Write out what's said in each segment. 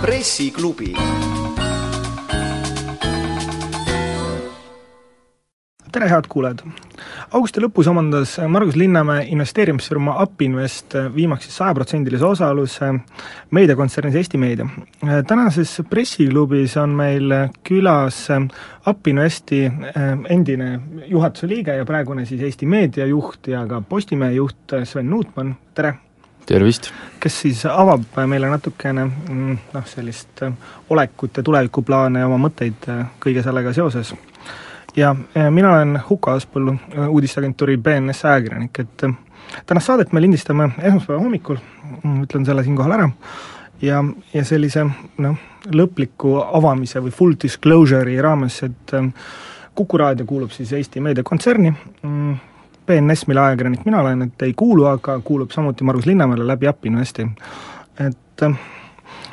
pressiklubi tere, head kuulajad! Augusti lõpus omandas Margus Linnamäe investeerimisfirma Upinvest viimaks siis sajaprotsendilise osaluse meediakontsernis Eesti Meedia. tänases pressiklubis on meil külas Upinvesti endine juhatuse liige ja praegune siis Eesti Meedia juht ja ka Postimehe juht Sven Nuutmann, tere! tervist! kes siis avab meile natukene mm, noh, sellist olekut ja tulevikuplaane ja oma mõtteid kõige sellega seoses ja mina olen Huko Aaspõllu, uudisteagentuuri BNS ajakirjanik, et äh, tänast saadet me lindistame esmaspäeva hommikul, mm, ütlen selle siinkohal ära, ja, ja sellise noh, lõpliku avamise või full disclosure'i raames, et Kuku raadio kuulub siis Eesti meediakontserni, mm, BNS, mille ajakirjanik mina olen, et ei kuulu, aga kuulub samuti Margus Linnamäele läbi Appinvesti. et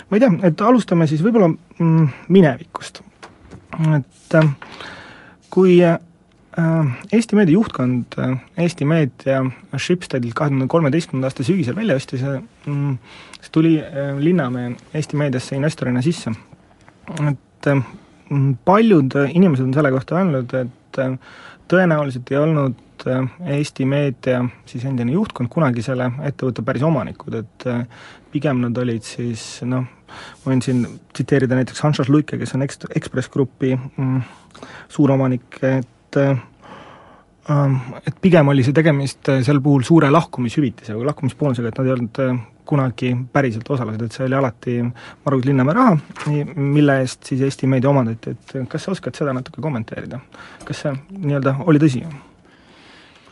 ma ei tea, et alustame siis võib-olla mm, minevikust. et äh, kui äh, Eesti Meedia juhtkond äh, Eesti Meedia Schibstedilt kahe tuhande kolmeteistkümnenda aasta sügisel välja ostis, mm, siis tuli äh, Linnamäe Eesti Meediasse investorina sisse. et mm, paljud inimesed on selle kohta öelnud, et tõenäoliselt ei olnud Eesti Meedia siis endine juhtkond kunagi selle ettevõtte päris omanikud, et pigem nad olid siis noh, ma võin siin tsiteerida näiteks Hans Luike, kes on Eks-, Ekspress Grupi mm, suuromanik, et ähm, et pigem oli see tegemist äh, sel puhul suure lahkumishüvitisega lahkumisboonusega, et nad ei olnud äh, kunagi päriselt osalised, et see oli alati Margus Linnamäe raha, mille eest siis Eesti meedia omandati, et kas sa oskad seda natuke kommenteerida? kas see nii-öelda oli tõsi?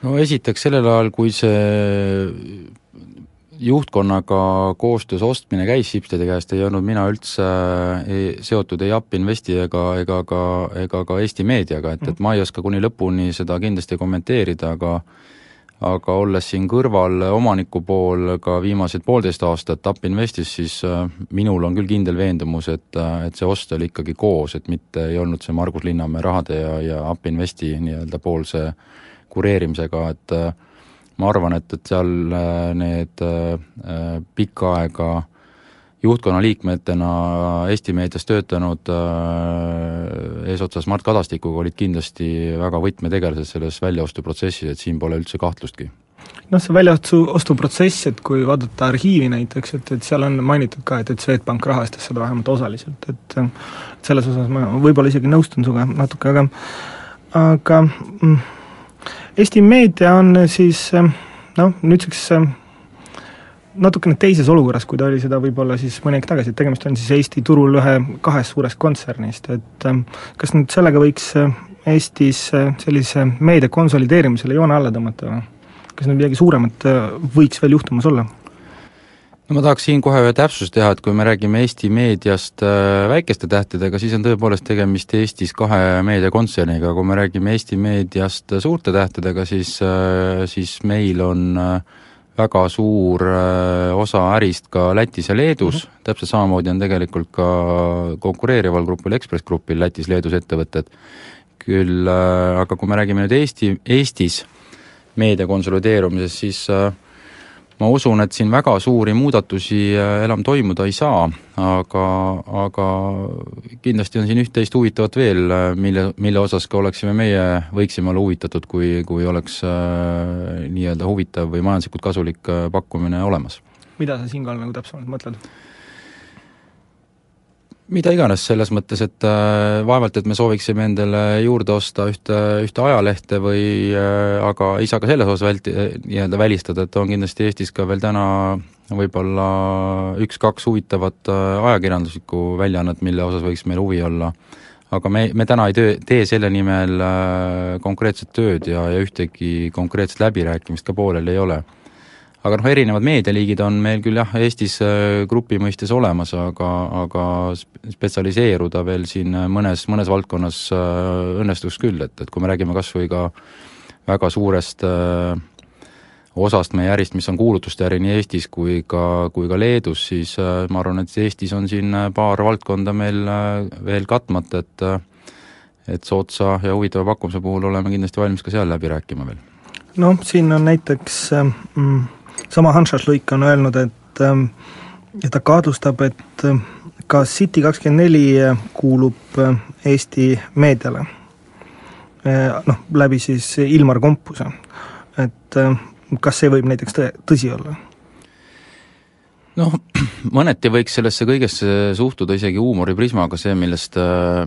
No esiteks sellel ajal, kui see juhtkonnaga koostöös ostmine käis Schibstedi käest, ei olnud mina üldse ei, seotud ei Upinvesti ega, ega ka, ega ka Eesti meediaga, et, et ma ei oska kuni lõpuni seda kindlasti kommenteerida, aga aga olles siin kõrval omaniku pool ka viimased poolteist aastat Upinvestis, siis äh, minul on küll kindel veendumus, et, et see ost oli ikkagi koos, et mitte ei olnud see Margus Linnamäe rahade ja, ja Upinvesti nii-öelda poolse kureerimisega, et äh, ma arvan, et, et seal äh, need äh, pikka aega juhtkonna liikmetena Eesti meedias töötanud eesotsas Mart Kadastikuga olid kindlasti väga võtmetegelased selles väljaostuprotsessis, et siin pole üldse kahtlustki. Noh, see väljaostuprotsess, et kui vaadata arhiivi näiteks, et, et seal on mainitud ka, et, et Swedbank rahastas seda vähemalt osaliselt, et selles osas ma võib-olla isegi nõustun sinuga natuke, aga aga mm, Eesti meedia on siis noh, nüüdseks natukene teises olukorras, kui ta oli seda võib-olla siis mõni aeg tagasi, et tegemist on siis Eesti turul ühe kahest suurest kontsernist, et kas nüüd sellega võiks Eestis sellise meedia konsolideerimisele joone alla tõmmata või? kas nüüd midagi suuremat võiks veel juhtumas olla? No ma tahaks siin kohe ühe täpsustuse teha, et kui me räägime Eesti meediast äh, väikeste tähtedega, siis on tõepoolest tegemist Eestis kahe meediakontserniga, kui me räägime Eesti meediast suurte tähtedega, siis, äh, siis meil on äh, väga suur osa ärist ka Lätis ja Leedus. Mm, -hmm. täpselt samamoodi on tegelikult ka konkureerival grupil, Ekspress Grupil Lätis-Leedus ettevõtted, küll aga kui me räägime nüüd Eesti, Eestis meedia konsolideerumisest, siis äh, ma usun, et siin väga suuri muudatusi äh, enam toimuda ei saa, aga, aga kindlasti on siin üht-teist huvitavat veel, äh, mille, mille osas ka oleksime meie, võiksime olla huvitatud, kui, kui oleks äh, nii-öelda huvitav või majanduslikult kasulik äh, pakkumine olemas. mida sa siinkohal nagu täpsemalt mõtled? Mida iganes, selles mõttes, et äh, vaevalt, et me sooviksime endale juurde osta ühte, ühte ajalehte või äh, aga ei saa ka selles osas välti-, nii-öelda välistada, et on kindlasti Eestis ka veel täna võib-olla üks-kaks huvitavat äh, ajakirjanduslikku väljaannet, mille osas võiks meil huvi olla. aga me, me täna ei töö, tee selle nimel konkreetset tööd ja, ja ühtegi konkreetset läbirääkimist ka poolel ei ole aga noh, erinevad meedialiigid on meil küll jah, Eestis äh, grupi mõistes olemas, aga, aga spetsialiseeruda veel siin mõnes, mõnes valdkonnas äh, õnnestuks küll, et, et kui me räägime kas või ka väga suurest äh, osast meie ärist, mis on kuulutuste äri nii Eestis kui ka, kui ka Leedus, siis ma arvan, et Eestis on siin paar valdkonda meil veel katmata, et et soodsa ja huvitava pakkumise puhul oleme kindlasti valmis ka seal läbi rääkima veel. noh, siin on näiteks mm, sama Hansas Luik on öelnud, et ähm, ja ta kahtlustab, et ka City kakskümmend neli kuulub Eesti meediale. Noh, läbi siis Ilmar Kompuse. et kas see võib näiteks tõe, tõsi olla? Noh, mõneti võiks sellesse kõigesse suhtuda isegi huumoriprismaga, see, millest,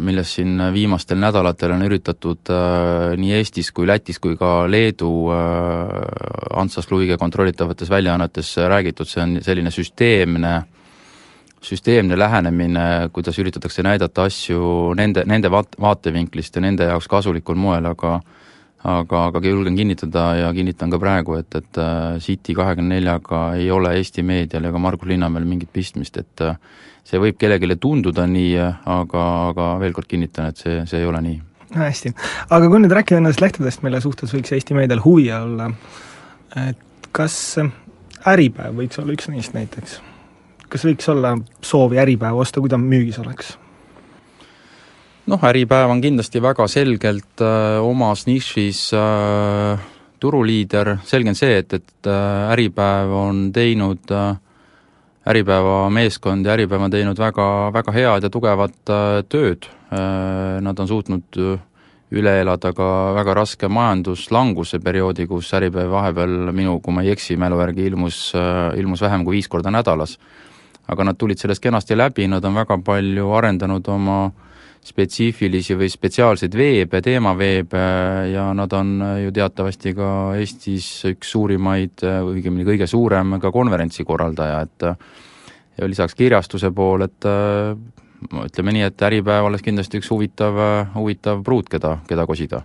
millest siin viimastel nädalatel on üritatud äh, nii Eestis kui Lätis kui ka Leedu äh, Antsas Luige kontrollitavates väljaannetes räägitud, see on selline süsteemne süsteemne lähenemine, kuidas üritatakse näidata asju nende, nende vaat-, vaatevinklist ja nende jaoks kasulikul moel, aga aga, aga julgen kinnitada ja kinnitan ka praegu, et, et äh, City kahekümne neljaga ei ole Eesti meedial ega Margus Linnamäel mingit pistmist, et äh, see võib kellelegi tunduda nii, aga, aga veel kord kinnitan, et see, see ei ole nii. hästi, aga kui nüüd rääkida nendest lehtedest, mille suhtes võiks Eesti meedial huvi olla, et kas Äripäev võiks olla üks neist näiteks? kas võiks olla soovi Äripäeva osta, kui ta müügis oleks? Noh, Äripäev on kindlasti väga selgelt äh, omas nišis äh, turuliider, selge on see, et, et äh, Äripäev on teinud äh, Äripäeva meeskond ja Äripäev on teinud väga, väga head ja tugevat äh, tööd äh,, nad on suutnud äh, üle elada ka väga raske majanduslanguse perioodi, kus Äripäev vahepeal minu, kui ma ei eksi, mälu järgi ilmus äh,, ilmus vähem kui viis korda nädalas. aga nad tulid sellest kenasti läbi, nad on väga palju arendanud oma äh, spetsiifilisi või spetsiaalseid veebe, teemaveebe ja nad on ju teatavasti ka Eestis üks suurimaid, õigemini kõige suurem ka konverentsikorraldaja, et ja lisaks kirjastuse pool, et ütleme nii, et Äripäev oleks kindlasti üks huvitav, huvitav pruut, keda, keda kosida.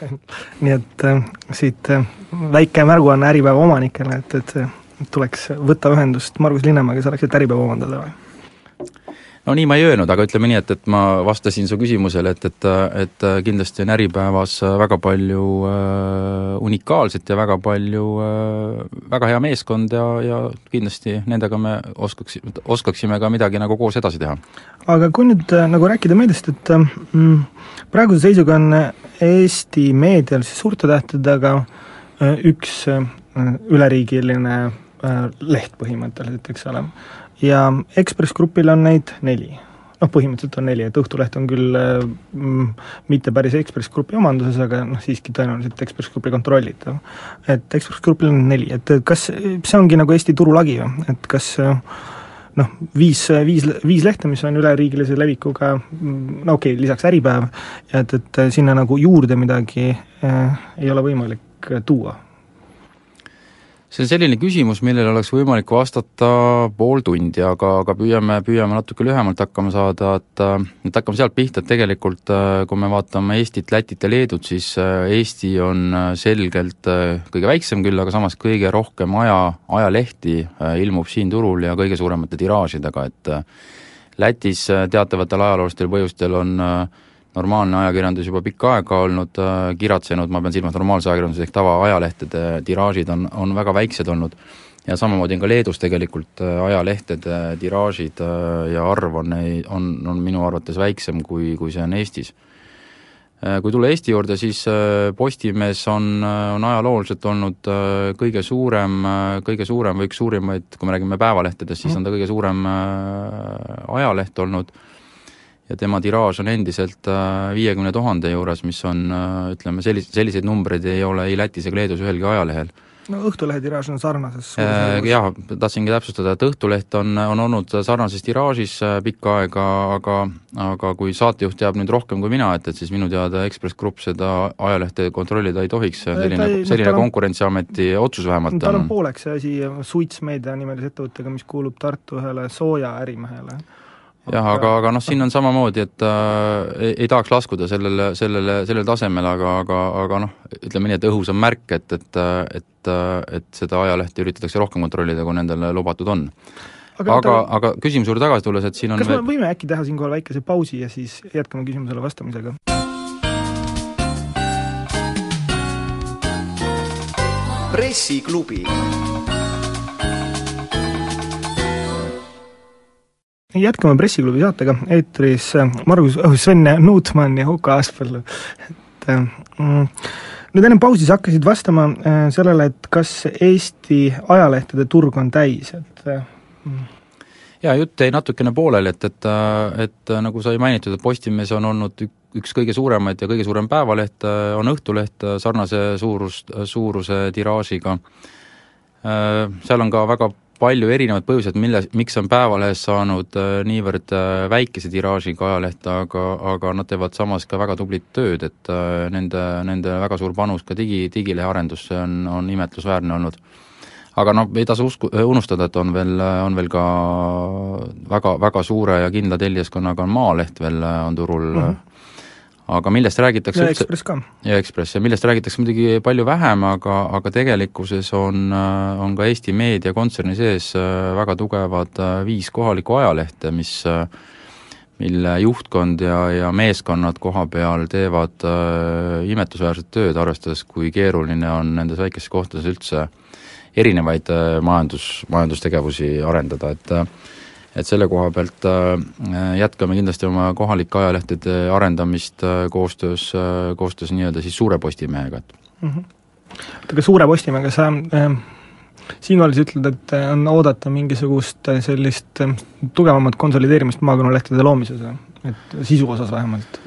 nii et äh, siit äh, väike märguanne Äripäeva omanikele, et, et tuleks võtta ühendust Margus Linnamäega selleks, et Äripäeva omandada või? No nii ma ei öelnud, aga ütleme nii, et, et ma vastasin su küsimusele, et, et, et kindlasti on Äripäevas väga palju äh, unikaalset ja väga palju äh,, väga hea meeskond ja, ja kindlasti nendega me oskaks, oskaksime ka midagi nagu koos edasi teha. aga kui nüüd äh, nagu rääkida meediast, et mm, praeguse seisuga on Eesti meedial siis suurte tähtedega äh, üks äh, üleriigiline äh, leht põhimõtteliselt, eks ole ja Ekspress Grupil on neid neli. noh, põhimõtteliselt on neli, et Õhtuleht on küll mm, mitte päris Ekspress Grupi omanduses, aga noh, siiski tõenäoliselt Ekspress Grupi kontrollitav. et Ekspress Grupil on neli, et kas see ongi nagu Eesti turulagi või, et kas noh, viis, viis, viis lehte, mis on üleriigilise levikuga, no okei okay,, lisaks Äripäev, et, et sinna nagu juurde midagi eh, ei ole võimalik tuua see on selline küsimus, millele oleks võimalik vastata pool tundi, aga, aga püüame, püüame natuke lühemalt hakkama saada, et et hakkame sealt pihta, et tegelikult kui me vaatame Eestit, Lätit ja Leedut, siis Eesti on selgelt kõige väiksem küll, aga samas kõige rohkem aja, ajalehti ilmub siin turul ja kõige suuremate tiraažidega, et Lätis teatavatel ajaloolistel põhjustel on äh, normaalne ajakirjandus juba pikka aega olnud äh, kiratsenud, ma pean silmas normaalse ajakirjanduse ehk tavaaajalehtede tiraažid on, on väga väiksed olnud. Ja samamoodi on ka Leedus tegelikult äh, ajalehtede tiraažid äh, ja arv on, on, on minu arvates väiksem, kui, kui see on Eestis. Kui tulla Eesti juurde, siis Postimees on, on ajalooliselt olnud kõige suurem, kõige suurem või üks suurimaid, kui me räägime päevalehtedest, siis on ta kõige suurem ajaleht olnud ja tema tiraaž on endiselt äh, viiekümne tuhande juures, mis on äh, ütleme, sellis-, selliseid numbreid ei ole ei Lätis ega Leedus ühelgi ajalehel. no Õhtulehe tiraaž on sarnases äh, jah, tahtsingi täpsustada, et Õhtuleht on, on olnud sarnases tiraažis pikka aega, aga aga kui saatejuht teab nüüd rohkem kui mina, et, et siis minu teada Ekspress Grupp seda ajalehte kontrollida ei tohiks, see on selline, selline on, Konkurentsiameti otsus vähemalt tal on pooleks see asi Suits Meedia nimelise ettevõttega, mis kuulub Tartu ühele sooja ärimehele jah, aga, aga noh, siin on samamoodi, et äh, ei, tahaks laskuda sellele, sellele, sellele tasemele, aga, aga, aga noh, ütleme nii, et õhus on märk, et, et, et, et seda ajalehte üritatakse rohkem kontrollida, kui nendele lubatud on. aga, aga, aga küsimuse juurde tagasi tulles, et siin on kas me võime äkki teha siinkohal väikese pausi ja siis jätkame küsimusele vastamisega? pressiklubi jätkame Pressiklubi saatega, eetris Margus oh,, Sven Nuutmann ja Huko Aaspõllu, et mm, nüüd enne pausi sa hakkasid vastama sellele, et kas Eesti ajalehtede turg on täis, et mm. Jaa, jutt jäi natukene pooleli, et, et, et nagu sai mainitud, et Postimees on olnud üks kõige suuremaid ja kõige suurem päevaleht, on Õhtuleht sarnase suurus, suuruse tiraažiga. Seal on ka väga palju erinevaid põhjuseid, mille, miks on Päevalehest saanud niivõrd väikese tiraažiga ajaleht, aga, aga nad teevad samas ka väga tublit tööd, et nende, nende väga suur panus ka digi, digilehe arendusse on, on imetlusväärne olnud. Aga noh, ei tasu usku, unustada, et on veel, on veel ka väga, väga suure ja kindla tellijaskonnaga on Maaleht veel, on turul mm, -hmm aga millest räägitakse ja Ekspress ka. ja Ekspress ja millest räägitakse muidugi palju vähem, aga, aga tegelikkuses on, on ka Eesti meediakontserni sees väga tugevad viis kohalikku ajalehte, mis mille juhtkond ja, ja meeskonnad koha peal teevad äh, imetlusväärset tööd, arvestades, kui keeruline on nendes väikestes kohtades üldse äh, erinevaid äh, majandus, majandustegevusi arendada, et äh, et selle koha pealt äh, jätkame kindlasti oma kohalike ajalehtede arendamist koostöös, koostöös nii-öelda siis Suure Postimehega, et mm. -hmm. aga Suure Postimehega sa äh, siinkohal sa ütled, et on oodata mingisugust sellist tugevamat konsolideerimist maakonnalehtede loomises, et sisu osas vähemalt?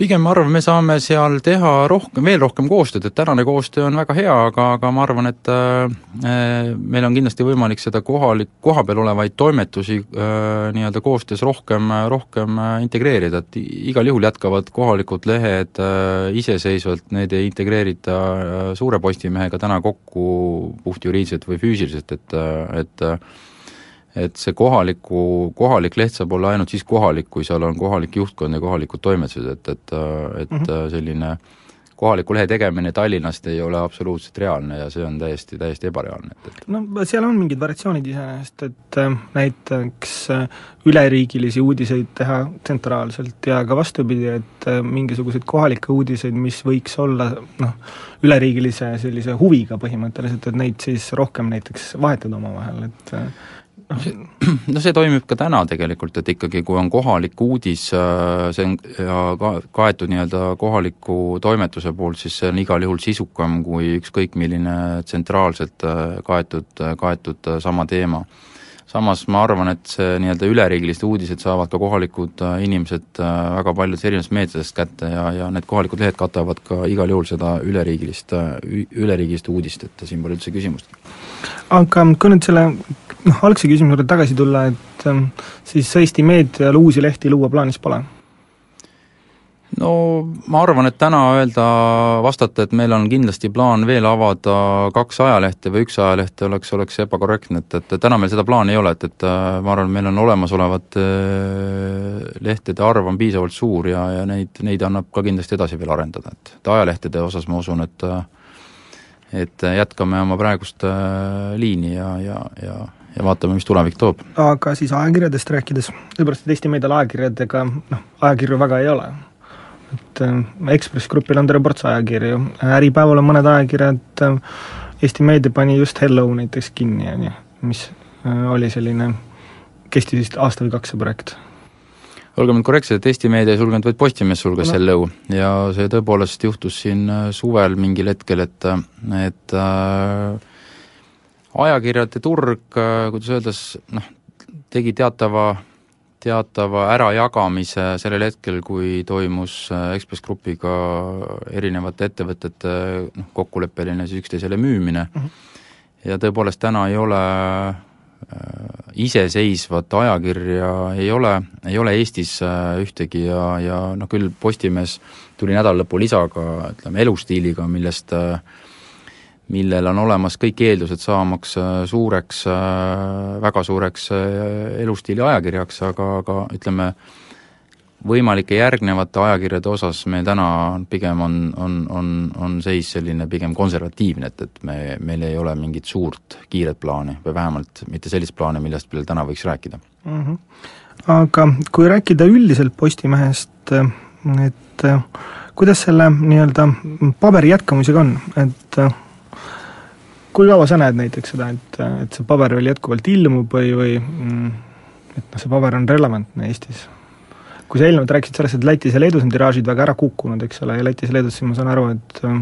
Pigem ma arvan, me saame seal teha rohkem, veel rohkem koostööd, et tänane koostöö on väga hea, aga, aga ma arvan, et äh, meil on kindlasti võimalik seda kohalik, kohapeal olevaid toimetusi äh, nii-öelda koostöös rohkem, rohkem äh, integreerida, et igal juhul jätkavad kohalikud lehed äh, iseseisvalt, need ei integreerita äh, suure Postimehega täna kokku puhtjuriidiliselt või füüsiliselt, et, äh, et äh, et see kohaliku, kohalik leht saab olla ainult siis kohalik, kui seal on kohalik juhtkond ja kohalikud toimetused, et, et, et mm -hmm. selline kohaliku lehe tegemine Tallinnast ei ole absoluutselt reaalne ja see on täiesti, täiesti ebareaalne, et, et no seal on mingid variatsioonid iseenesest, et äh, näiteks äh, üleriigilisi uudiseid teha tsentraalselt ja ka vastupidi, et äh, mingisuguseid kohalikke uudiseid, mis võiks olla noh, üleriigilise sellise huviga põhimõtteliselt, et neid siis rohkem näiteks vahetada omavahel, et no see toimib ka täna tegelikult, et ikkagi kui on kohalik uudis, äh, see on ka kaetud nii-öelda kohaliku toimetuse poolt, siis see on igal juhul sisukam kui ükskõik milline tsentraalselt äh, kaetud, kaetud sama teema. samas ma arvan, et see nii-öelda üleriigilised uudised saavad ka kohalikud äh, inimesed väga paljudes erinevates meediatest kätte ja, ja need kohalikud lehed katavad ka igal juhul seda üleriigilist, üleriigilist uudist, et siin pole üldse küsimustki. aga kui nüüd selle noh, algse küsimuse juurde tagasi tulla, et ähm, siis Eesti meedial uusi lehti luua plaanis pole? no ma arvan, et täna öelda, vastata, et meil on kindlasti plaan veel avada kaks ajalehte või üks ajaleht, oleks, oleks ebakorrektne, et, et täna meil seda plaani ei ole, et, et äh, ma arvan, meil on olemasolevate äh, lehtede arv on piisavalt suur ja, ja neid, neid annab ka kindlasti edasi veel arendada, et, et ajalehtede osas ma usun, et et jätkame oma praegust liini ja, ja, ja ja vaatame, mis tulevik toob. aga siis ajakirjadest rääkides, sellepärast et Eesti meedial ajakirjadega noh, ajakirju väga ei ole. et äh, Ekspress Grupil on terve ports ajakirju, Äripäeval on mõned ajakirjad, äh, Eesti Meedia pani just Hello näiteks kinni, on ju, mis äh, oli selline, kestis vist aasta või kaks see projekt olgem nüüd korrektsed, et Eesti Meedia ei sulgenud, vaid Postimees sulges no. Hello ja see tõepoolest juhtus siin suvel mingil hetkel, et, et äh, ajakirjade turg, äh, kuidas öeldes, noh, tegi teatava, teatava ärajagamise sellel hetkel, kui toimus äh, Ekspress Grupiga erinevate ettevõtete noh, kokkuleppeline siis üksteisele müümine mm -hmm. ja tõepoolest täna ei ole äh, iseseisvat ajakirja ei ole, ei ole Eestis ühtegi ja, ja noh, küll Postimees tuli nädalalõpu lisaga, ütleme, elustiiliga, millest äh, millel on olemas kõik eeldused saamaks äh, suureks, äh, väga suureks äh, elustiili ajakirjaks, aga, aga ütleme, võimalike järgnevate ajakirjade osas meil täna pigem on, on, on, on seis selline pigem konservatiivne, et, et me, meil ei ole mingit suurt kiiret plaani või vähemalt mitte sellist plaani, millest meil täna võiks rääkida mm. -hmm. Aga kui rääkida üldiselt Postimehest, et kuidas selle nii-öelda paberi jätkamisega on, et kui kaua sa näed näiteks seda, et, et see paber veel jätkuvalt ilmub või, või mm, et noh, see paber on relevantne Eestis. kui sa eelnevalt rääkisid sellest, et Lätis ja Leedus on tiraažid väga ära kukkunud, eks ole, ja Lätis ja Leedus, siis ma saan aru, et ähm,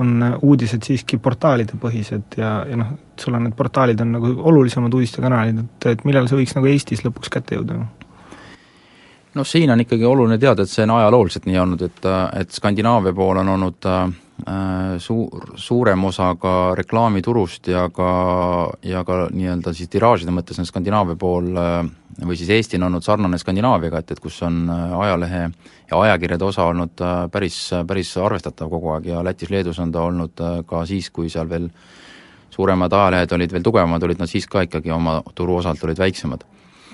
on uudised siiski portaalide põhised ja, ja noh, sul on need portaalid on nagu olulisemad uudistekanalid, et, et millal see võiks nagu Eestis lõpuks kätte jõuda? noh, siin on ikkagi oluline teada, et see on ajalooliselt nii olnud, et, et Skandinaavia pool on olnud äh, suur, suurem osa ka reklaamiturust ja ka, ja ka nii-öelda siis tiraažide mõttes on Skandinaavia pool äh, või siis Eesti on olnud sarnane Skandinaaviaga, et, et kus on äh, ajalehe ja ajakirjade osa olnud äh, päris, päris arvestatav kogu aeg ja Lätis-Leedus on ta olnud äh, ka siis, kui seal veel suuremad ajalehed olid veel tugevamad, olid nad siis ka ikkagi oma turuosalt olid väiksemad.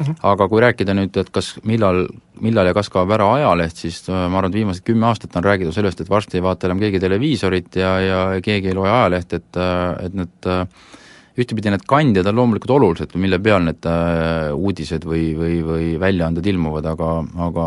Aga kui rääkida nüüd, et kas, millal, millal ja kas kaob ära ajaleht, siis äh, ma arvan, et viimased kümme aastat on räägitud sellest, et varsti ei vaata enam keegi televiisorit ja, ja keegi ei loe ajalehte, et, äh, et need äh, ühtepidi need kandjad on loomulikult olulised, mille peal need uudised või, või, või väljaanded ilmuvad, aga, aga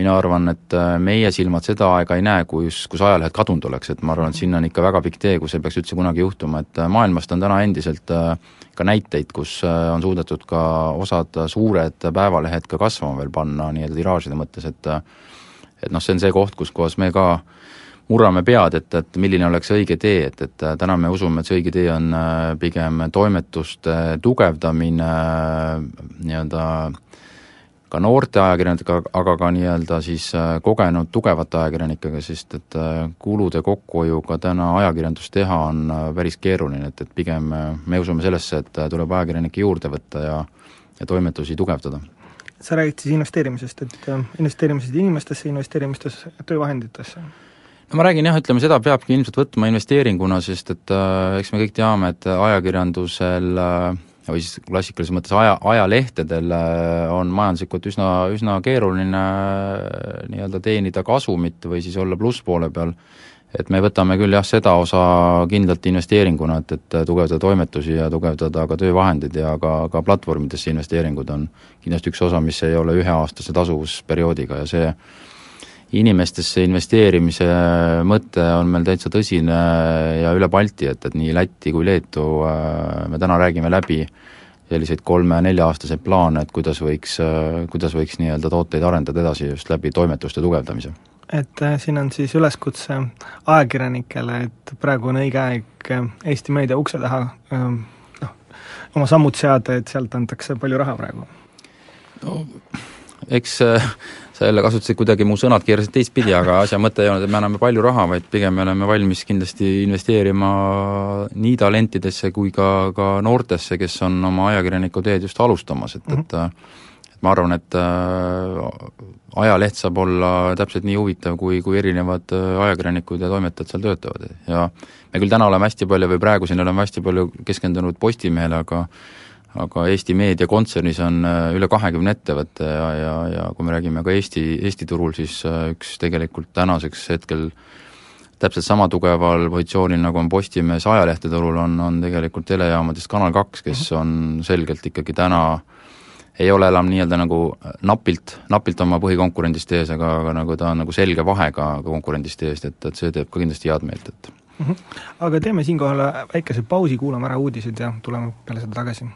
mina arvan, et meie silmad seda aega ei näe, kus, kus ajalehed kadunud oleks, et ma arvan, et sinna on ikka väga pikk tee, kus see peaks üldse kunagi juhtuma, et maailmast on täna endiselt äh, ka näiteid, kus äh, on suudetud ka osad suured päevalehed ka kasvama veel panna nii-öelda tiraažide mõttes, et et noh, see on see koht, kus kohas me ka murrame pead, et, et milline oleks õige tee, et, et täna me usume, et see õige tee on äh, pigem toimetuste tugevdamine nii-öelda äh, ka noorte ajakirjanikega, aga ka nii-öelda siis äh, kogenud tugevate ajakirjanikega, sest et äh, kulude kokkuhoiuga täna ajakirjandust teha on äh, päris keeruline, et, et pigem me usume sellesse, et tuleb ajakirjanikke juurde võtta ja ja toimetusi tugevdada. sa räägid siis investeerimisest, et investeerimisest inimestesse, investeerimistes töövahenditesse? no ma räägin jah, ütleme seda peabki ilmselt võtma investeeringuna, sest et äh, eks me kõik teame, et ajakirjandusel äh, või siis klassikalises mõttes aja, ajalehtedel äh, on majanduslikult üsna, üsna keeruline äh, nii-öelda teenida kasumit või siis olla plusspoole peal, et me võtame küll jah, seda osa kindlalt investeeringuna, et, et tugevdada toimetusi ja tugevdada ka töövahendeid ja ka, ka platvormidesse investeeringud on kindlasti üks osa, mis ei ole üheaastase tasuvusperioodiga ja see inimestesse investeerimise mõte on meil täitsa tõsine ja üle Balti, et, et nii Läti kui Leetu äh, me täna räägime läbi selliseid kolme-nelja-aastaseid plaane, et kuidas võiks, äh, kuidas võiks nii-öelda tooteid arendada edasi just läbi toimetuste tugevdamise. et äh, siin on siis üleskutse ajakirjanikele, et praegu on õige aeg Eesti meedia ukse taha ähm, noh, oma sammud seada, et sealt antakse palju raha praegu? no eks sa jälle kasutasid kuidagi mu sõnad keerasid teistpidi, aga asja mõte ei olnud, et me anname palju raha, vaid pigem me oleme valmis kindlasti investeerima nii talentidesse kui ka, ka noortesse, kes on oma ajakirjaniku teed just alustamas, et mm, -hmm. et et ma arvan, et äh, ajaleht saab olla täpselt nii huvitav, kui, kui erinevad äh, ajakirjanikud ja toimetajad seal töötavad ja me küll täna oleme hästi palju või praegu siin oleme hästi palju keskendunud Postimehele, aga aga Eesti Meedia kontsernis on äh, üle kahekümne ettevõtte ja, ja, ja kui me räägime ka Eesti, Eesti turul, siis äh, üks tegelikult tänaseks hetkel täpselt sama tugeval positsioonil, nagu on Postimees ajalehtede turul, on, on tegelikult telejaamadest Kanal kaks, kes mhm. on selgelt ikkagi täna ei ole enam nii-öelda nagu napilt, napilt oma põhikonkurendist ees, aga, aga nagu ta on nagu selge vahega konkurendist ees, et, et see teeb ka kindlasti head meelt, et mm. -hmm. aga teeme siinkohal väikese pausi, kuulame ära uudised ja tuleme peale seda tagasi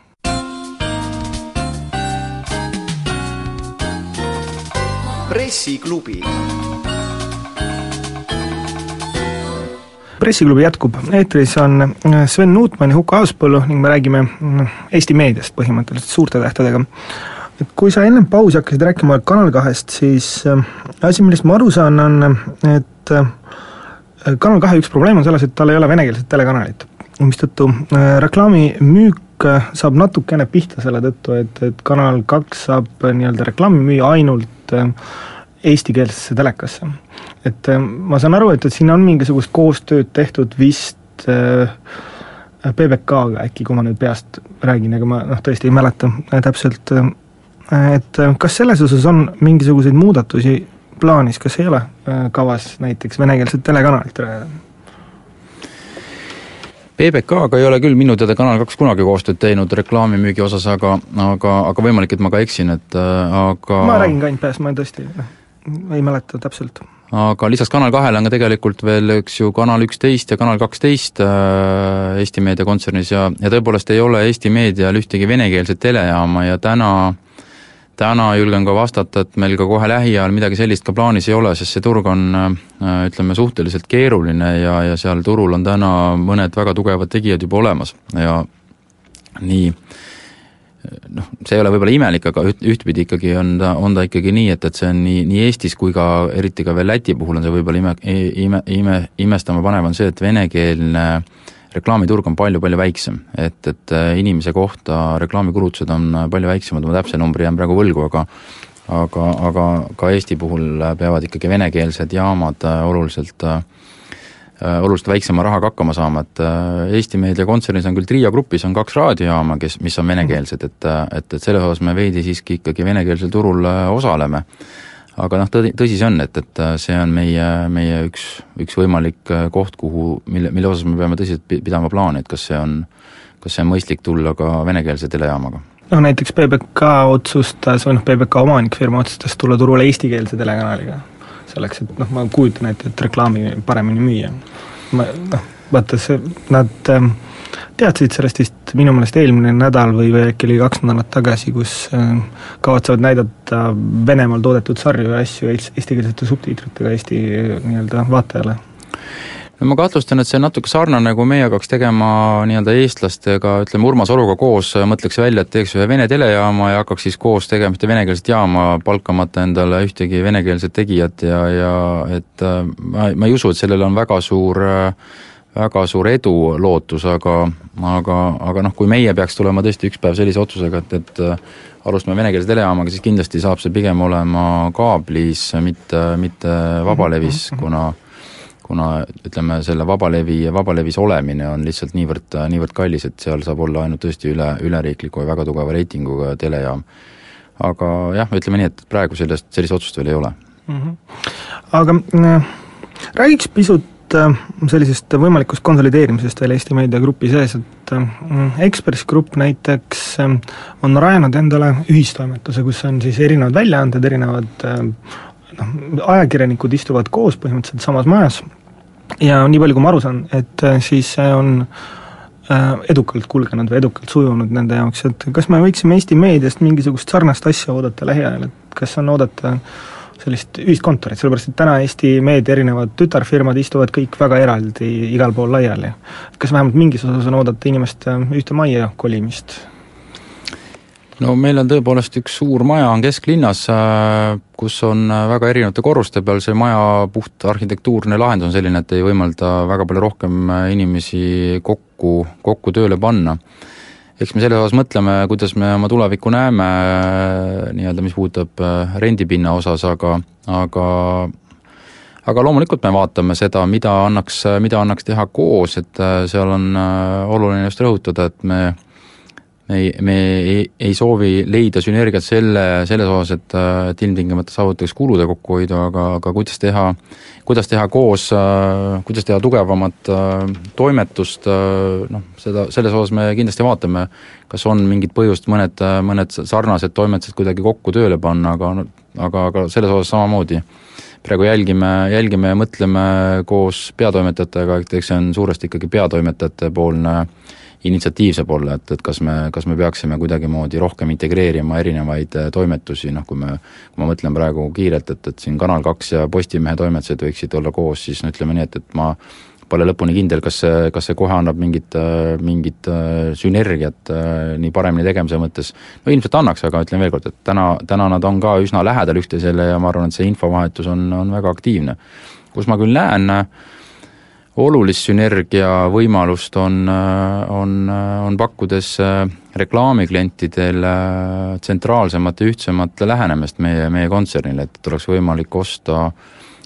pressiklubi. pressiklubi jätkub, eetris on äh, Sven Nuutmann ja Huko Aaspõllu ning me räägime mm, Eesti meediast põhimõtteliselt suurte tähtedega. et kui sa enne pausi hakkasid rääkima Kanal kahest, siis äh, asi, millest ma aru saan, on, et äh, Kanal kahe üks probleem on selles, et tal ei ole venekeelset telekanalit, mistõttu reklaamimüük saab natukene pihta selle tõttu, et, et Kanal kaks saab nii-öelda reklaami müüa ainult eestikeelsesse telekasse. et äh, ma saan aru, et, et siin on mingisugust koostööd tehtud vist äh, PBK-ga äkki, kui ma nüüd peast räägin, ega ma noh, tõesti ei mäleta äh, täpselt, et kas selles osas on mingisuguseid muudatusi plaanis, kas ei ole kavas näiteks venekeelset telekanalit rajada? PBK-ga ei ole küll minu teada Kanal kaks kunagi koostööd teinud reklaamimüügi osas, aga, aga, aga võimalik, et ma ka eksin, et aga ma räägin ka peast, ma tõesti ei mäleta täpselt. aga lisaks Kanal kahele on ka tegelikult veel, eks ju, Kanal üksteist ja Kanal kaksteist äh, Eesti Meedia kontsernis ja, ja tõepoolest ei ole Eesti Meedial ühtegi venekeelset telejaama ja täna täna julgen ka vastata, et meil ka kohe lähiajal midagi sellist ka plaanis ei ole, sest see turg on ütleme, suhteliselt keeruline ja, ja seal turul on täna mõned väga tugevad tegijad juba olemas ja nii noh, see ei ole võib-olla imelik, aga üht, ühtpidi ikkagi on ta, on ta ikkagi nii, et, et see on nii, nii Eestis kui ka eriti ka veel Läti puhul on see võib-olla ime, ime, ime, imestama panev, on see, et venekeelne reklaamiturg on palju-palju väiksem. et, et äh, inimese kohta reklaamikulutused on palju väiksemad, ma täpse numbri jään praegu võlgu, aga aga, aga ka Eesti puhul peavad ikkagi venekeelsed jaamad äh, oluliselt äh, Äh, oluliselt väiksema rahaga hakkama saama, et äh, Eesti Meedia kontsernis on küll Triia grupis on kaks raadiojaama, kes, mis on venekeelsed, et äh, et, et selles osas me veidi siiski ikkagi venekeelsel turul osaleme. Aga noh, tõdi, tõsi see on, et, et see on meie, meie üks, üks võimalik koht, kuhu, mille, mille osas me peame tõsiselt pidama plaani, et kas see on, kas see on mõistlik tulla ka venekeelse telejaamaga noh näiteks PBK otsustas või noh, PBK omanikfirma otsustas tulla turule eestikeelse telekanaliga selleks, et noh, ma kujutan ette, et reklaami paremini müüa. ma noh, vaata see, nad ähm, teadsid sellest vist minu meelest eelmine nädal või, või äkki oli kaks nädalat tagasi, kus äh, kavatsevad näidata Venemaal toodetud sarju ja asju eestikeelsete subtiitritega Eesti äh, nii-öelda vaatajale. No ma kahtlustan, et see on natuke sarnane, kui meie hakkaks tegema nii-öelda eestlastega, ütleme Urmas Oruga koos, mõtleks välja, et teeks ühe vene telejaama ja hakkaks siis koos tegema ühte venekeelset jaama, palkamata endale ühtegi venekeelset tegijat ja, ja et äh, ma, ma ei usu, et sellel on väga suur väga suur edu lootus, aga, aga, aga noh, kui meie peaks tulema tõesti üks päev sellise otsusega, et, et äh, alustame venekeelse telejaamaga, siis kindlasti saab see pigem olema kaablis, mitte, mitte vabalevis, mhm, mhm. kuna kuna ütleme, selle vabalevi, vabalevis olemine on lihtsalt niivõrd, niivõrd kallis, et seal saab olla ainult tõesti üle, üleriikliku ja väga tugeva reitinguga telejaam. aga jah, ütleme nii, et praegu sellest, sellist otsust veel ei ole mm. -hmm. aga äh, räägiks pisut äh, sellisest võimalikust konsolideerimisest veel Eesti meediagrupi sees, et äh, Ekspress Grupp näiteks äh, on rajanud endale ühistoimetuse, kus on siis erinevad väljaanded, erinevad äh, noh, ajakirjanikud istuvad koos põhimõtteliselt samas majas. Ja nii palju, kui ma aru saan, et äh, siis see on äh, edukalt kulgenud või edukalt sujunud nende jaoks, et kas me võiksime Eesti meediast mingisugust sarnast asja oodata lähiajal, et kas on oodata sellist ühiskontorit, sellepärast et täna Eesti meedia erinevad tütarfirmad istuvad kõik väga eraldi igal pool laiali. kas vähemalt mingis osas on oodata inimeste ühte majja kolimist? no meil on tõepoolest üks suur maja on kesklinnas, äh, kus on äh, väga erinevate korruste peal, see maja puht arhitektuurne lahendus on selline, et ei võimalda väga palju rohkem äh, inimesi kokku, kokku tööle panna. Eks me selles osas mõtleme, kuidas me oma tulevikku näeme, nii-öelda mis puudutab rendipinna osas, aga, aga aga loomulikult me vaatame seda, mida annaks, mida annaks teha koos, et seal on oluline just rõhutada, et me me ei, me ei, ei soovi leida sünergiat selle, selles osas, et, et ilmtingimata saavutaks kulude kokkuhoidu, aga, aga kuidas teha, kuidas teha koos, kuidas teha tugevamat toimetust, noh, seda, selles osas me kindlasti vaatame, kas on mingit põhjust mõned, mõned sarnased toimetused kuidagi kokku tööle panna, aga aga, aga selles osas samamoodi. Praegu jälgime, jälgime ja mõtleme koos peatoimetajatega, et eks see on suuresti ikkagi peatoimetajate poolne äh, initsiatiivseb olla, et, et kas me, kas me peaksime kuidagimoodi rohkem integreerima erinevaid äh, toimetusi, noh kui me, kui ma mõtlen praegu kiirelt, et, et siin Kanal kaks ja Postimehe toimetused võiksid olla koos, siis no ütleme nii, et, et ma pole lõpuni kindel, kas see, kas see kohe annab mingit, äh, mingit äh, sünergiat nii paremini tegemise mõttes, no ilmselt annaks, aga ütlen veel kord, et täna, täna nad on ka üsna lähedal üksteisele ja ma arvan, et see infovahetus on, on väga aktiivne. kus ma küll näen äh, olulist sünergia võimalust on, on, on pakkudes äh, reklaamiklientidele tsentraalsemat ja ühtsemat lähenemist meie, meie kontsernile, et oleks võimalik osta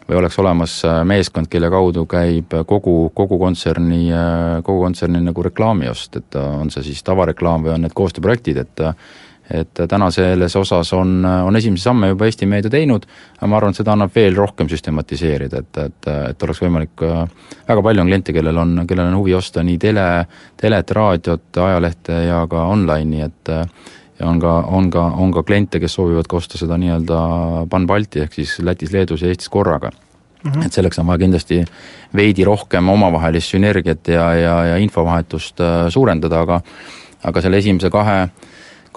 või oleks olemas äh, meeskond, kelle kaudu käib kogu, kogu kontserni, äh, kogu kontserni nagu reklaamiost, et on see siis tavareklaam või on need koostööprojektid, et et täna selles osas on, on esimesi samme juba Eesti meedia teinud, aga ma arvan, et seda annab veel rohkem süstematiseerida, et, et, et oleks võimalik, väga palju on kliente, kellel on, kellel on huvi osta nii tele, telet, raadiot, ajalehte ja ka online'i, et ja on ka, on ka, on ka kliente, kes soovivad ka osta seda nii-öelda Pan-Balti ehk siis Lätis, Leedus ja Eestis korraga Mm -hmm. et selleks on vaja kindlasti veidi rohkem omavahelist sünergiat ja, ja, ja infovahetust äh, suurendada, aga aga selle esimese kahe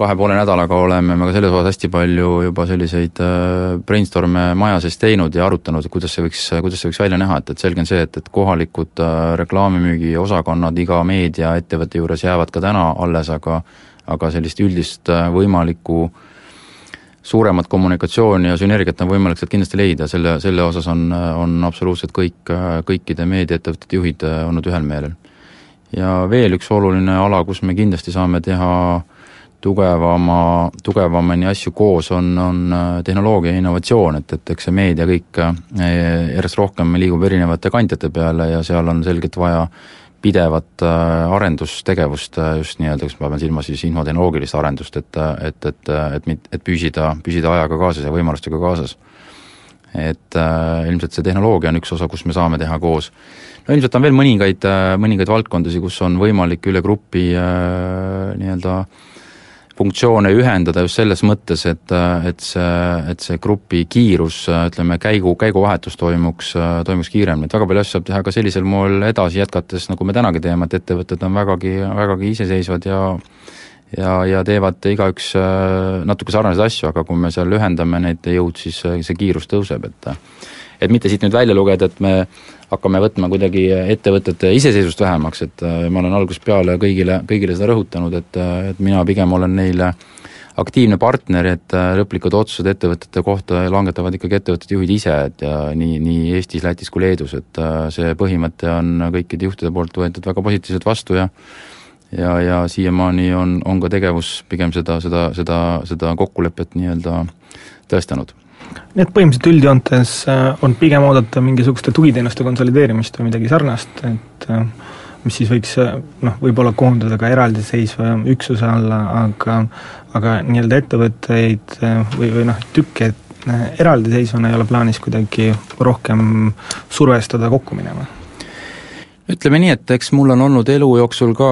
kahe poole nädalaga oleme me ka selles osas hästi palju juba selliseid brainstorm'e maja sees teinud ja arutanud, et kuidas see võiks, kuidas see võiks välja näha, et, et selge on see, et, et kohalikud reklaamimüügi osakonnad iga meediaettevõtte juures jäävad ka täna alles, aga aga sellist üldist võimalikku äh, suuremat kommunikatsiooni ja sünergiat on võimalik sealt kindlasti leida, selle, selle osas on, on absoluutselt kõik, kõikide meediaettevõtete juhid olnud ühel meelel. ja veel üks oluline ala, kus me kindlasti saame teha tugevama, tugevamini asju koos, on, on tehnoloogia ja innovatsioon, et, et eks see meedia kõik eh, järjest rohkem liigub erinevate kandjate peale ja seal on selgelt vaja pidevat äh, arendustegevust äh, just nii-öelda, kas ma pean silmas siis infotehnoloogilist arendust, et, et, et, et, et, et püsida, püsida ajaga kaasas ja võimalustega kaasas. et äh, ilmselt see tehnoloogia on üks osa, kus me saame teha koos. no ilmselt on veel mõningaid, mõningaid valdkondasid, kus on võimalik üle grupi äh, nii-öelda äh, funktsioone ühendada just selles mõttes, et, et see, et see grupi kiirus, ütleme, käigu, käiguvahetus toimuks, toimuks kiiremini, et väga palju asju saab teha ka sellisel moel edasi jätkates, nagu me tänagi teeme, et ettevõtted on vägagi, vägagi iseseisvad ja ja, ja teevad igaüks natuke sarnaseid asju, aga kui me seal ühendame neid jõud, siis see kiirus tõuseb, et et mitte siit nüüd välja lugeda, et me hakkame võtma kuidagi ettevõtete iseseisvust vähemaks, et äh, ma olen algusest peale kõigile, kõigile seda rõhutanud, et, äh, et mina pigem olen neile aktiivne partner, et äh, lõplikud otsused ettevõtete kohta langetavad ikkagi ettevõtete juhid ise, et ja nii, nii Eestis, Lätis kui Leedus, et see põhimõte on kõikide juhtide poolt võetud väga positiivselt vastu ja ja, ja siiamaani on, on ka tegevus pigem seda, seda, seda, seda kokkulepet nii-öelda tõestanud nii et põhimõtteliselt üldjoontes äh, on pigem oodata mingisuguste tugiteenuste konsolideerimist või midagi sarnast, et äh, mis siis võiks äh, noh, võib-olla koondada ka eraldiseisva üksuse alla, aga aga nii-öelda ettevõtteid või, või noh, tükke eraldiseisvana ei ole plaanis kuidagi rohkem survestada kokku minema? ütleme nii, et eks mul on olnud elu jooksul ka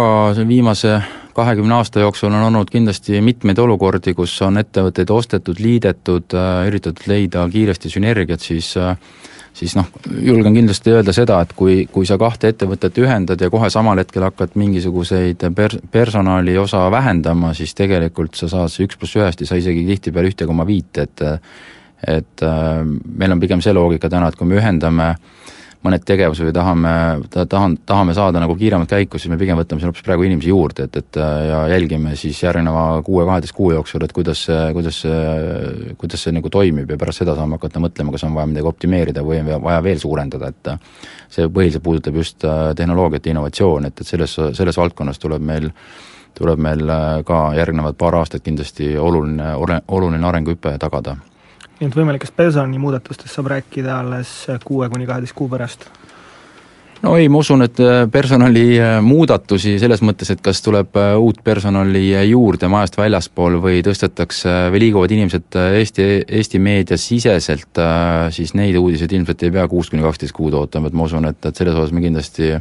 viimase kahekümne aasta jooksul on olnud kindlasti mitmeid olukordi, kus on ettevõtteid ostetud, liidetud, äh, üritatud leida kiiresti sünergiat, siis äh, siis noh, julgen kindlasti öelda seda, et kui, kui sa kahte ettevõtet ühendad ja kohe samal hetkel hakkad mingisuguseid per-, personali osa vähendama, siis tegelikult sa saad see üks pluss ühest ei saa isegi tihtipeale ühte koma viit, et et äh, meil on pigem see loogika täna, et kui me ühendame äh, mõned tegevused või tahame, tahan, tahame saada nagu kiiremat käiku, siis me pigem võtame siin hoopis praegu inimesi juurde, et, et ja jälgime siis järgneva kuue-kaheteist kuu jooksul, et kuidas see, kuidas see, kuidas see nagu toimib ja pärast seda saame hakata mõtlema, kas on vaja midagi optimeerida või on vaja veel suurendada, et see põhiliselt puudutab just äh, tehnoloogiat ja innovatsiooni, et, et selles, selles valdkonnas tuleb meil tuleb meil äh, ka järgnevad paar aastat kindlasti oluline, oluline arenguhüpe tagada nii et võimalikest personalimuudatustest saab rääkida alles kuue kuni kaheteist kuu pärast? no ei, ma usun, et äh, personalimuudatusi äh, selles mõttes, et kas tuleb äh, uut personali juurde majast väljaspool või tõstetakse või liiguvad inimesed Eesti, Eesti meedias siseselt, siis neid uudiseid ilmselt ei pea kuus kuni kaksteist kuud ootama, et ma usun, et, et selles osas me kindlasti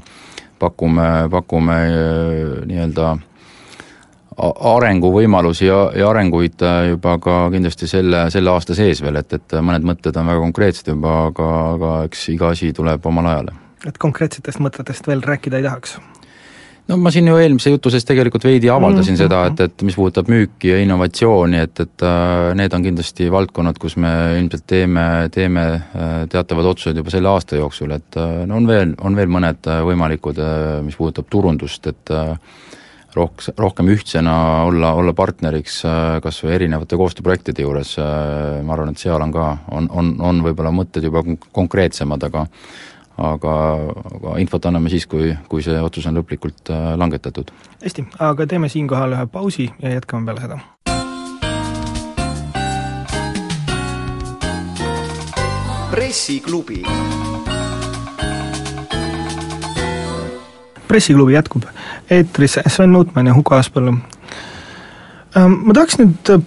pakume, pakume nii-öelda arenguvõimalusi ja, ja arenguid äh, juba ka kindlasti selle, selle aasta sees veel, et, et mõned mõtted on väga konkreetsed juba, aga, aga eks iga asi tuleb omal ajal. et konkreetsetest mõtetest veel rääkida ei tahaks? no ma siin ju eelmise jutu sees tegelikult veidi avaldasin mm -hmm. seda, et, et mis puudutab müüki ja innovatsiooni, et, et äh, need on kindlasti valdkonnad, kus me ilmselt teeme, teeme äh, teatavad otsused juba selle aasta jooksul, et no on veel, on veel mõned võimalikud, mis puudutab turundust, et rohk-, rohkem ühtsena olla, olla partneriks äh, kas või erinevate koostööprojektide juures, äh, ma arvan, et seal on ka, on, on, on võib-olla mõtted juba konkreetsemad, aga aga, aga infot anname siis, kui, kui see otsus on lõplikult äh, langetatud. hästi, aga teeme siinkohal ühe pausi ja jätkame peale seda. pressiklubi pressiklubi jätkub eetris Sven Nuutmann ja Huko Aaspõllu. Ähm, ma tahaks nüüd äh,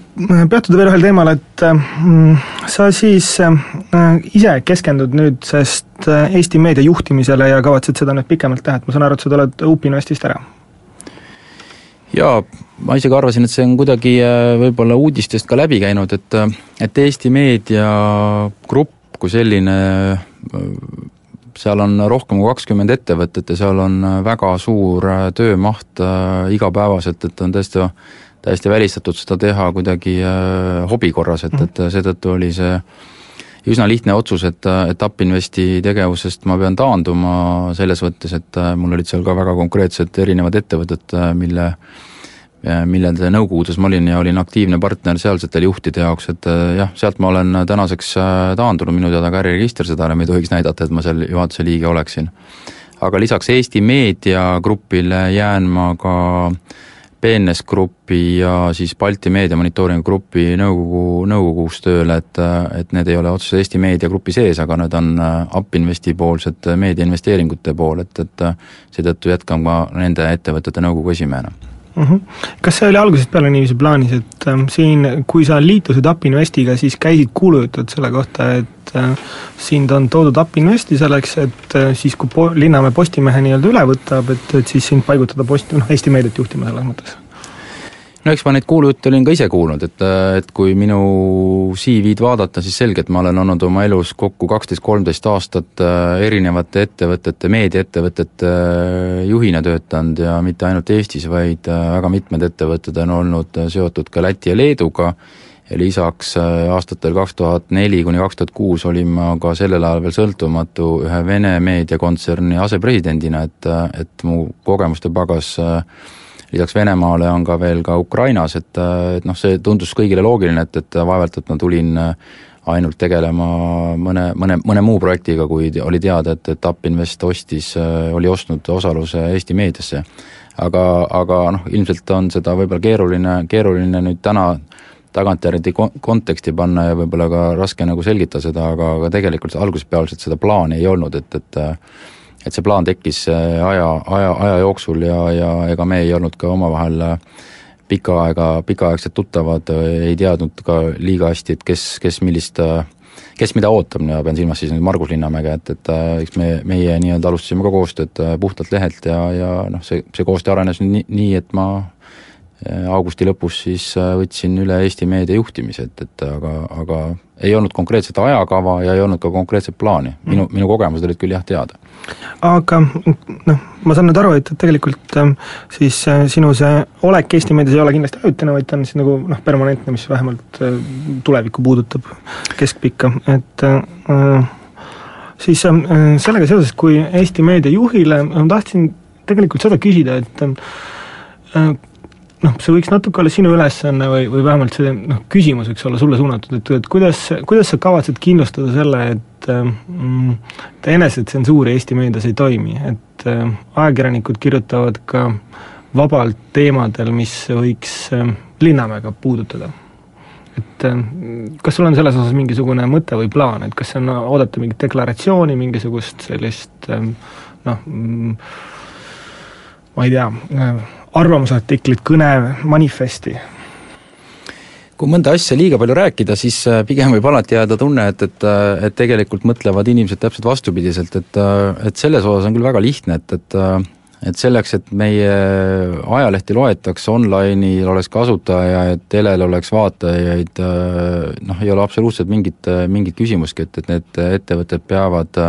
peatuda veel ühel teemal, et mm, sa siis äh, ise keskendud nüüd sest äh, Eesti meedia juhtimisele ja kavatsed seda nüüd pikemalt teha, et ma saan aru, et sa tuled Upinvestist ära? jaa, ma isegi arvasin, et see on kuidagi võib-olla uudistest ka läbi käinud, et et Eesti meediagrupp kui selline seal on rohkem kui kakskümmend ettevõtet ja seal on väga suur töömaht igapäevaselt, et on tõesti täiesti välistatud seda teha kuidagi hobi korras, et, et seetõttu oli see üsna lihtne otsus, et, et Upinvesti tegevusest ma pean taanduma selles mõttes, et mul olid seal ka väga konkreetsed erinevad ettevõtted, mille millede nõukogudes ma olin ja olin aktiivne partner sealsetele juhtide jaoks, et jah, sealt ma olen tänaseks taandunud, minu teada ka äriregister seda enam ei tohiks näidata, et ma seal juhatuse liige oleksin. aga lisaks Eesti Meediagrupile jään ma ka äh, BNS Grupi ja siis Balti Meedia Monitooringu Grupi nõukogu, nõukogus tööle, et, et need ei ole otseselt Eesti Meedia Grupi sees, aga need on Upinvesti poolsed meediainvesteeringute pool, et, et seetõttu jätkan ka nende ettevõtete nõukogu esimehena mm. -hmm. kas see oli algusest peale niiviisi plaanis, et äh, siin, kui sa liitusid Upinvestiga, siis käisid kuulujutud selle kohta, et äh, sind on toodud Upinvesti selleks, et äh, siis, kui po-, Linnamäe Postimehe nii-öelda üle võtab, et, et siis sind paigutada posti-, noh, Eesti meediat juhtima selles mõttes? No eks ma neid kuulujutte olin ka ise kuulnud, et, et kui minu CV-d vaadata, siis selgelt ma olen olnud oma elus kokku kaksteist, kolmteist aastat äh, erinevate ettevõtete, meediaettevõtete äh, juhina töötanud ja mitte ainult Eestis, vaid äh, väga mitmed ettevõtted on olnud seotud ka Läti ja Leeduga. Ja lisaks aastatel kaks tuhat neli kuni kaks tuhat kuus olin ma ka sellel ajal veel sõltumatu ühe Vene meediakontserni asepresidendina, et, et mu kogemuste pagas äh, lisaks Venemaale on ka veel ka Ukrainas, et, et noh, see tundus kõigile loogiline, et, et vaevalt, et ma tulin ainult tegelema mõne, mõne, mõne muu projektiga, kui oli teada, et, et Upinvest ostis, oli ostnud osaluse Eesti meediasse. aga, aga noh, ilmselt on seda võib-olla keeruline, keeruline nüüd täna tagantjärgi konteksti panna ja võib-olla ka raske nagu selgitada seda, aga, aga tegelikult alguspealselt seda plaani ei olnud, et, et et see plaan tekkis äh, aja, aja, aja jooksul ja, ja ega me ei olnud ka omavahel äh, pikka aega, pikaaegsed tuttavad, äh, ei teadnud ka liiga hästi, et kes, kes millist, kes mida ootab, ma pean silmas siis nüüd Margus Linnamäge, et, et eks me, meie nii-öelda alustasime ka koostööd puhtalt lehelt ja, ja noh, see, see koostöö arenes nii, nii, et ma augusti lõpus siis võtsin üle Eesti meedia juhtimise, et, et aga, aga ei olnud konkreetset ajakava ja ei olnud ka konkreetset plaani, minu, minu kogemused olid küll jah teada. Aga noh, ma saan nüüd aru, et, et tegelikult ähm, siis äh, sinu see olek Eesti meedias ei ole kindlasti ajutine, vaid ta on siis nagu noh, permanentne, mis vähemalt äh, tulevikku puudutab, keskpikka, et äh, siis äh, sellega seoses, kui Eesti meedia juhile ma tahtsin tegelikult seda küsida, et äh, noh, see võiks natuke olla sinu ülesanne või, või vähemalt see noh, küsimus võiks olla sulle suunatud, et, et kuidas, kuidas sa kavatsed kindlustada selle, et mm, et enesetsensuur Eesti meedias ei toimi, et äh, ajakirjanikud kirjutavad ka vabalt teemadel, mis võiks äh, Linnamäega puudutada. et äh, kas sul on selles osas mingisugune mõte või plaan, et kas on oodata mingit deklaratsiooni, mingisugust sellist noh, mm, ma ei tea, arvamusartiklit, kõne, manifesti? kui mõnda asja liiga palju rääkida, siis äh, pigem võib alati jääda tunne, et, et, äh, et tegelikult mõtlevad inimesed täpselt vastupidiselt, et, äh, et selles osas on küll väga lihtne, et, et et selleks, et meie ajalehti loetakse, online'il oleks kasutajaid, telel oleks vaatajaid, noh, ei ole absoluutselt mingit, mingit küsimustki, et, et need ettevõtted peavad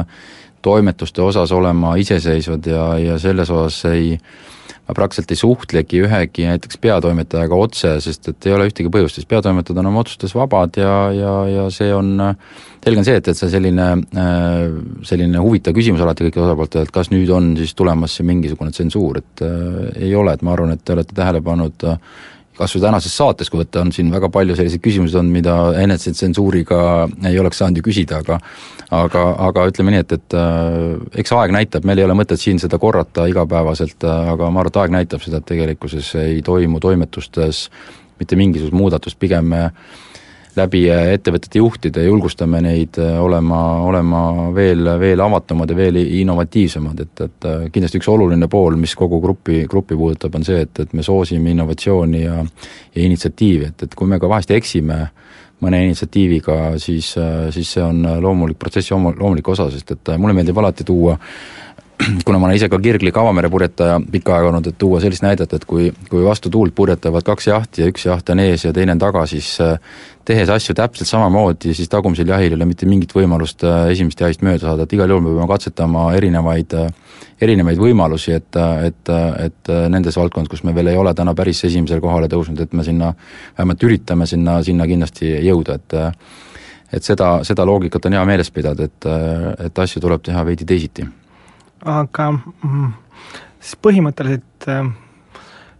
toimetuste osas olema iseseisvad ja, ja selles osas ei ma praktiliselt ei suhtlegi ühegi näiteks peatoimetajaga otse, sest et ei ole ühtegi põhjust, sest peatoimetajad on oma otsustes vabad ja, ja, ja see on, selge on see, et, et see selline, selline huvitav küsimus alati kõikidele osapooltele, et kas nüüd on siis tulemas mingisugune tsensuur, et äh, ei ole, et ma arvan, et te olete tähele pannud äh, kas või tänases saates, kui võtta, on siin väga palju selliseid küsimusi olnud, mida enesetsensuuriga ei oleks saanud ju küsida, aga aga, aga ütleme nii, et, et äh, eks aeg näitab, meil ei ole mõtet siin seda korrata igapäevaselt, äh, aga ma arvan, et aeg näitab seda, et tegelikkuses ei toimu toimetustes mitte mingisugust muudatust, pigem me läbi ettevõtete juhtide julgustame neid äh, olema, olema veel, veel avatumad ja veel innovatiivsemad, et, et äh, kindlasti üks oluline pool, mis kogu grupi, gruppi puudutab, on see, et, et me soosime innovatsiooni ja ja initsiatiivi, et, et kui me ka vahest eksime mõne initsiatiiviga, siis, äh, siis see on loomulik protsessi loomulik osa, sest et mulle meeldib alati tuua kuna ma olen ise ka kirglik avamere purjetaja pikka aega olnud, et tuua sellist näidet, et kui, kui vastu tuult purjetavad kaks jahti ja üks jaht on ees ja teine on taga, siis tehes asju täpselt samamoodi, siis tagumisel jahil ei ole mitte mingit võimalust esimest jahist mööda saada, et igal juhul me peame katsetama erinevaid, erinevaid võimalusi, et, et, et nendes valdkondades, kus me veel ei ole täna päris esimesele kohale tõusnud, et me sinna, vähemalt üritame sinna, sinna kindlasti jõuda, et et seda, seda loogikat on hea meeles pidada, et, et asju tuleb teha veidi teisiti. Aga mm, siis põhimõtteliselt äh,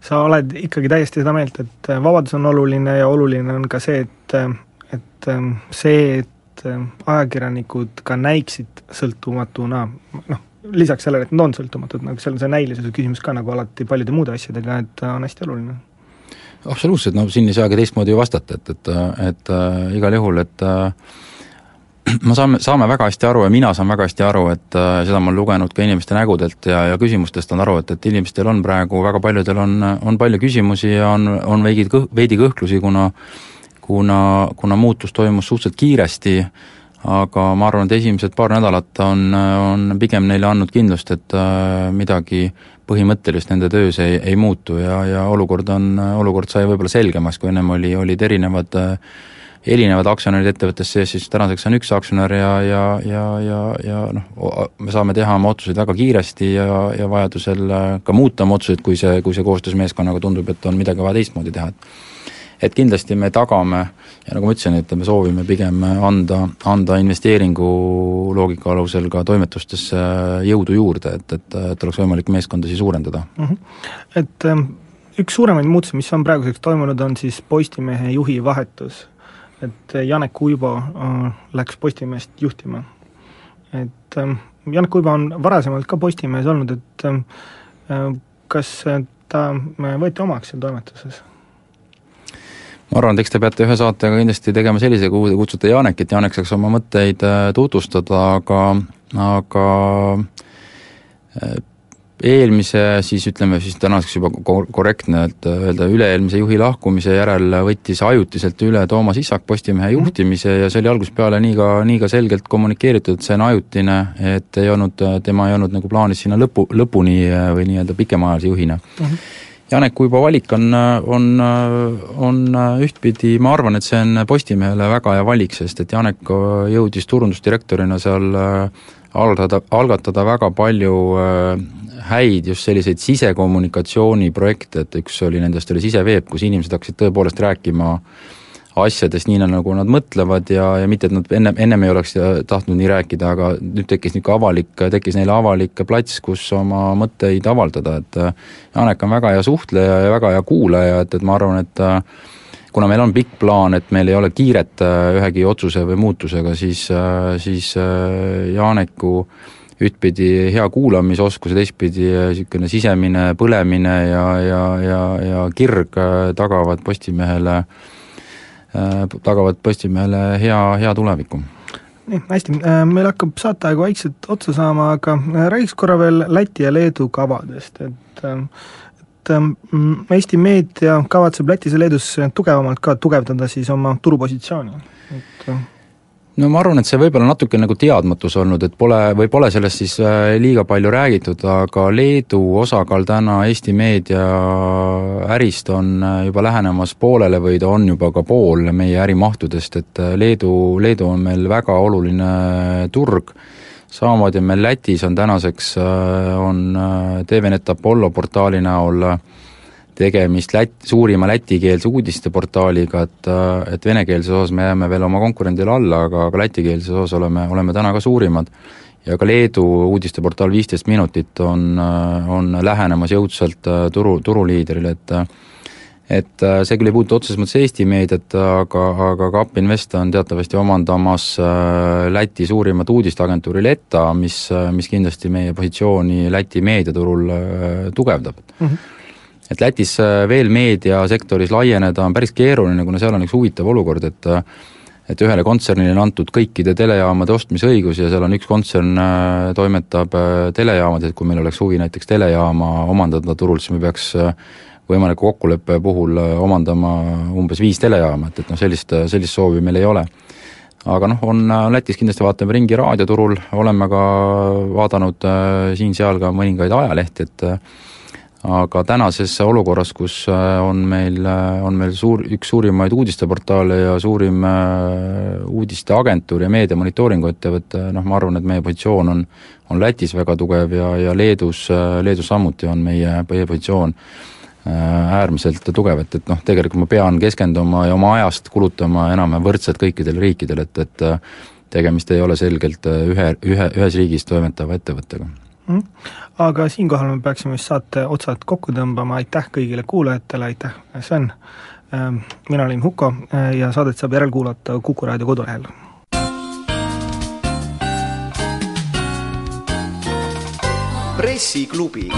sa oled ikkagi täiesti seda meelt, et äh, vabadus on oluline ja oluline on ka see, et, äh, et see, et ajakirjanikud ka näiksid sõltumatuna, noh, lisaks sellele, et nad on sõltumatud, nagu seal on see näilisuse küsimus ka nagu alati paljude muude asjadega, et on hästi oluline. Absoluutselt, no siin ei saagi teistmoodi ju vastata, et, et, et äh, igal juhul, et äh, me saame, saame väga hästi aru ja mina saan väga hästi aru, et äh, seda ma olen lugenud ka inimeste nägudelt ja, ja küsimustest on aru, et, et inimestel on praegu, väga paljudel on, on palju küsimusi ja on, on veidi kõh-, veidi kõhklusi, kuna kuna, kuna muutus toimus suhteliselt kiiresti, aga ma arvan, et esimesed paar nädalat on, on pigem neile andnud kindlust, et äh, midagi põhimõttelist nende töös ei, ei muutu ja, ja olukord on, olukord sai võib-olla selgemaks, kui ennem oli, olid erinevad erinevad aktsionärid ettevõttes sees, siis tänaseks on üks aktsionär ja, ja, ja, ja, ja noh, me saame teha oma otsuseid väga kiiresti ja, ja vajadusel ka muuta oma otsuseid, kui see, kui see koostöös meeskonnaga tundub, et on midagi vaja teistmoodi teha, et et kindlasti me tagame ja nagu ma ütlesin, et me soovime pigem anda, anda investeeringu loogika alusel ka toimetustesse jõudu juurde, et, et, et oleks võimalik meeskondasi suurendada mm. -hmm. Et ähm, üks suuremaid muutusi, mis on praeguseks toimunud, on siis Postimehe juhi vahetus. Et Janek Uibo äh, läks Postimehest juhtima. et ähm, Janek Uibo on varasemalt ka Postimehes olnud, et ähm, äh, kas ta võeti omaks seal toimetuses? ma arvan, et eks te peate ühe saatega kindlasti tegema sellise, kuhu te kutsute Janekit, Janek saaks oma mõtteid äh, tutvustada, aga, aga äh, eelmise siis ütleme siis tänaseks juba korrektne, et öelda üle-eelmise juhi lahkumise järel võttis ajutiselt üle Toomas Issak Postimehe mhm. juhtimise ja see oli algusest peale nii ka, nii ka selgelt kommunikeeritud, et see on ajutine, et ei olnud, tema ei olnud nagu plaanis sinna lõpu, lõpuni äh, või nii-öelda pikemaajalise juhina mm. -hmm Janeku juba valik on, on, on ühtpidi, ma arvan, et see on Postimehele väga hea valik, sest et Janek jõudis turundusdirektorina seal äh, algatada, algatada väga palju äh, häid just selliseid sisekommunikatsiooniprojekte, et üks oli nendest oli siseveeb, kus inimesed hakkasid tõepoolest rääkima äh, asjadest nii, nagu nad mõtlevad ja, ja mitte, et nad enne, ennem ei oleks tahtnud nii rääkida, aga nüüd tekkis niisugune avalik, tekkis neile avalik plats, kus oma mõtteid avaldada, et äh, Janek on väga hea suhtleja ja väga hea kuulaja, et, et ma arvan, et äh, kuna meil on pikk plaan, et meil ei ole kiiret äh, ühegi otsuse või muutusega, siis, siis Janeku ühtpidi hea kuulamisoskus ja teistpidi niisugune sisemine põlemine ja, ja, ja, ja kirg tagavad Postimehele äh, Äh, tagavad Postimehele hea, hea tuleviku. Nii, hästi, äh, meil hakkab saateaeg vaikselt otsa saama, aga äh, räägiks korra veel Läti ja Leedu kavadest, et Eesti meedia kavatseb Lätis ja Leedus tugevamalt ka tugevdada siis oma turupositsiooni, et no ma arvan, et see võib olla natuke nagu teadmatus olnud, et pole, või pole sellest siis äh, liiga palju räägitud, aga Leedu osakaal täna Eesti meedia ärist on äh, juba lähenemas poolele või ta on juba ka pool meie ärimahtudest, et äh, Leedu, Leedu on meil väga oluline turg, samamoodi on meil Lätis on tänaseks, on TVNet Apollo portaali näol äh, tegemist Lät-, suurima lätikeelse uudisteportaaliga, et et venekeelses osas me jääme veel oma konkurendile alla, aga, aga lätikeelses osas oleme, oleme täna ka suurimad. ja ka Leedu uudisteportaal Viisteist minutit on, on lähenemas jõudsalt turu, turuliidrile, et et see küll ei puuduta otseses mõttes Eesti meediat, aga, aga Kap Invest on teatavasti omandamas Läti suurimat uudisteagentuuri Letta, mis, mis kindlasti meie positsiooni Läti meediaturul tugevdab mm. -hmm et Lätis äh, veel meediasektoris laieneda on päris keeruline, kuna seal on üks huvitav olukord, et äh, et ühele kontsernile on antud kõikide telejaamade ostmise õigus ja seal on üks kontsern, äh, toimetab telejaamad, et kui meil oleks huvi näiteks telejaama omandada turult, siis me peaks võimaliku kokkuleppe puhul omandama umbes viis telejaama, et, et noh, sellist, sellist soovi meil ei ole. Aga noh, on Lätis kindlasti vaatame ringi raadioturul, oleme ka vaadanud siin-seal ka mõningaid ajalehti, et aga tänases olukorras, kus äh, on meil, äh, on meil suur, üks suurimaid uudisteportaale ja suurim äh, uudisteagentuur ja meedia monitooringu ettevõte, noh ma arvan, et meie positsioon on, on Lätis väga tugev ja, ja Leedus, Leedus samuti on meie, meie positsioon äärmiselt tugev, et, et noh, tegelikult ma pean keskenduma ja oma ajast kulutama enam-vähem võrdselt kõikidele riikidele, et, et tegemist ei ole selgelt ühe, ühe, ühes riigis toimetava ettevõttega mm.. aga siinkohal me peaksime vist saate otsad kokku tõmbama, aitäh kõigile kuulajatele, aitäh, Sven! Ähm, mina olin Huko äh, ja saadet saab järelkuulata Kuku raadio kodulehel. pressiklubi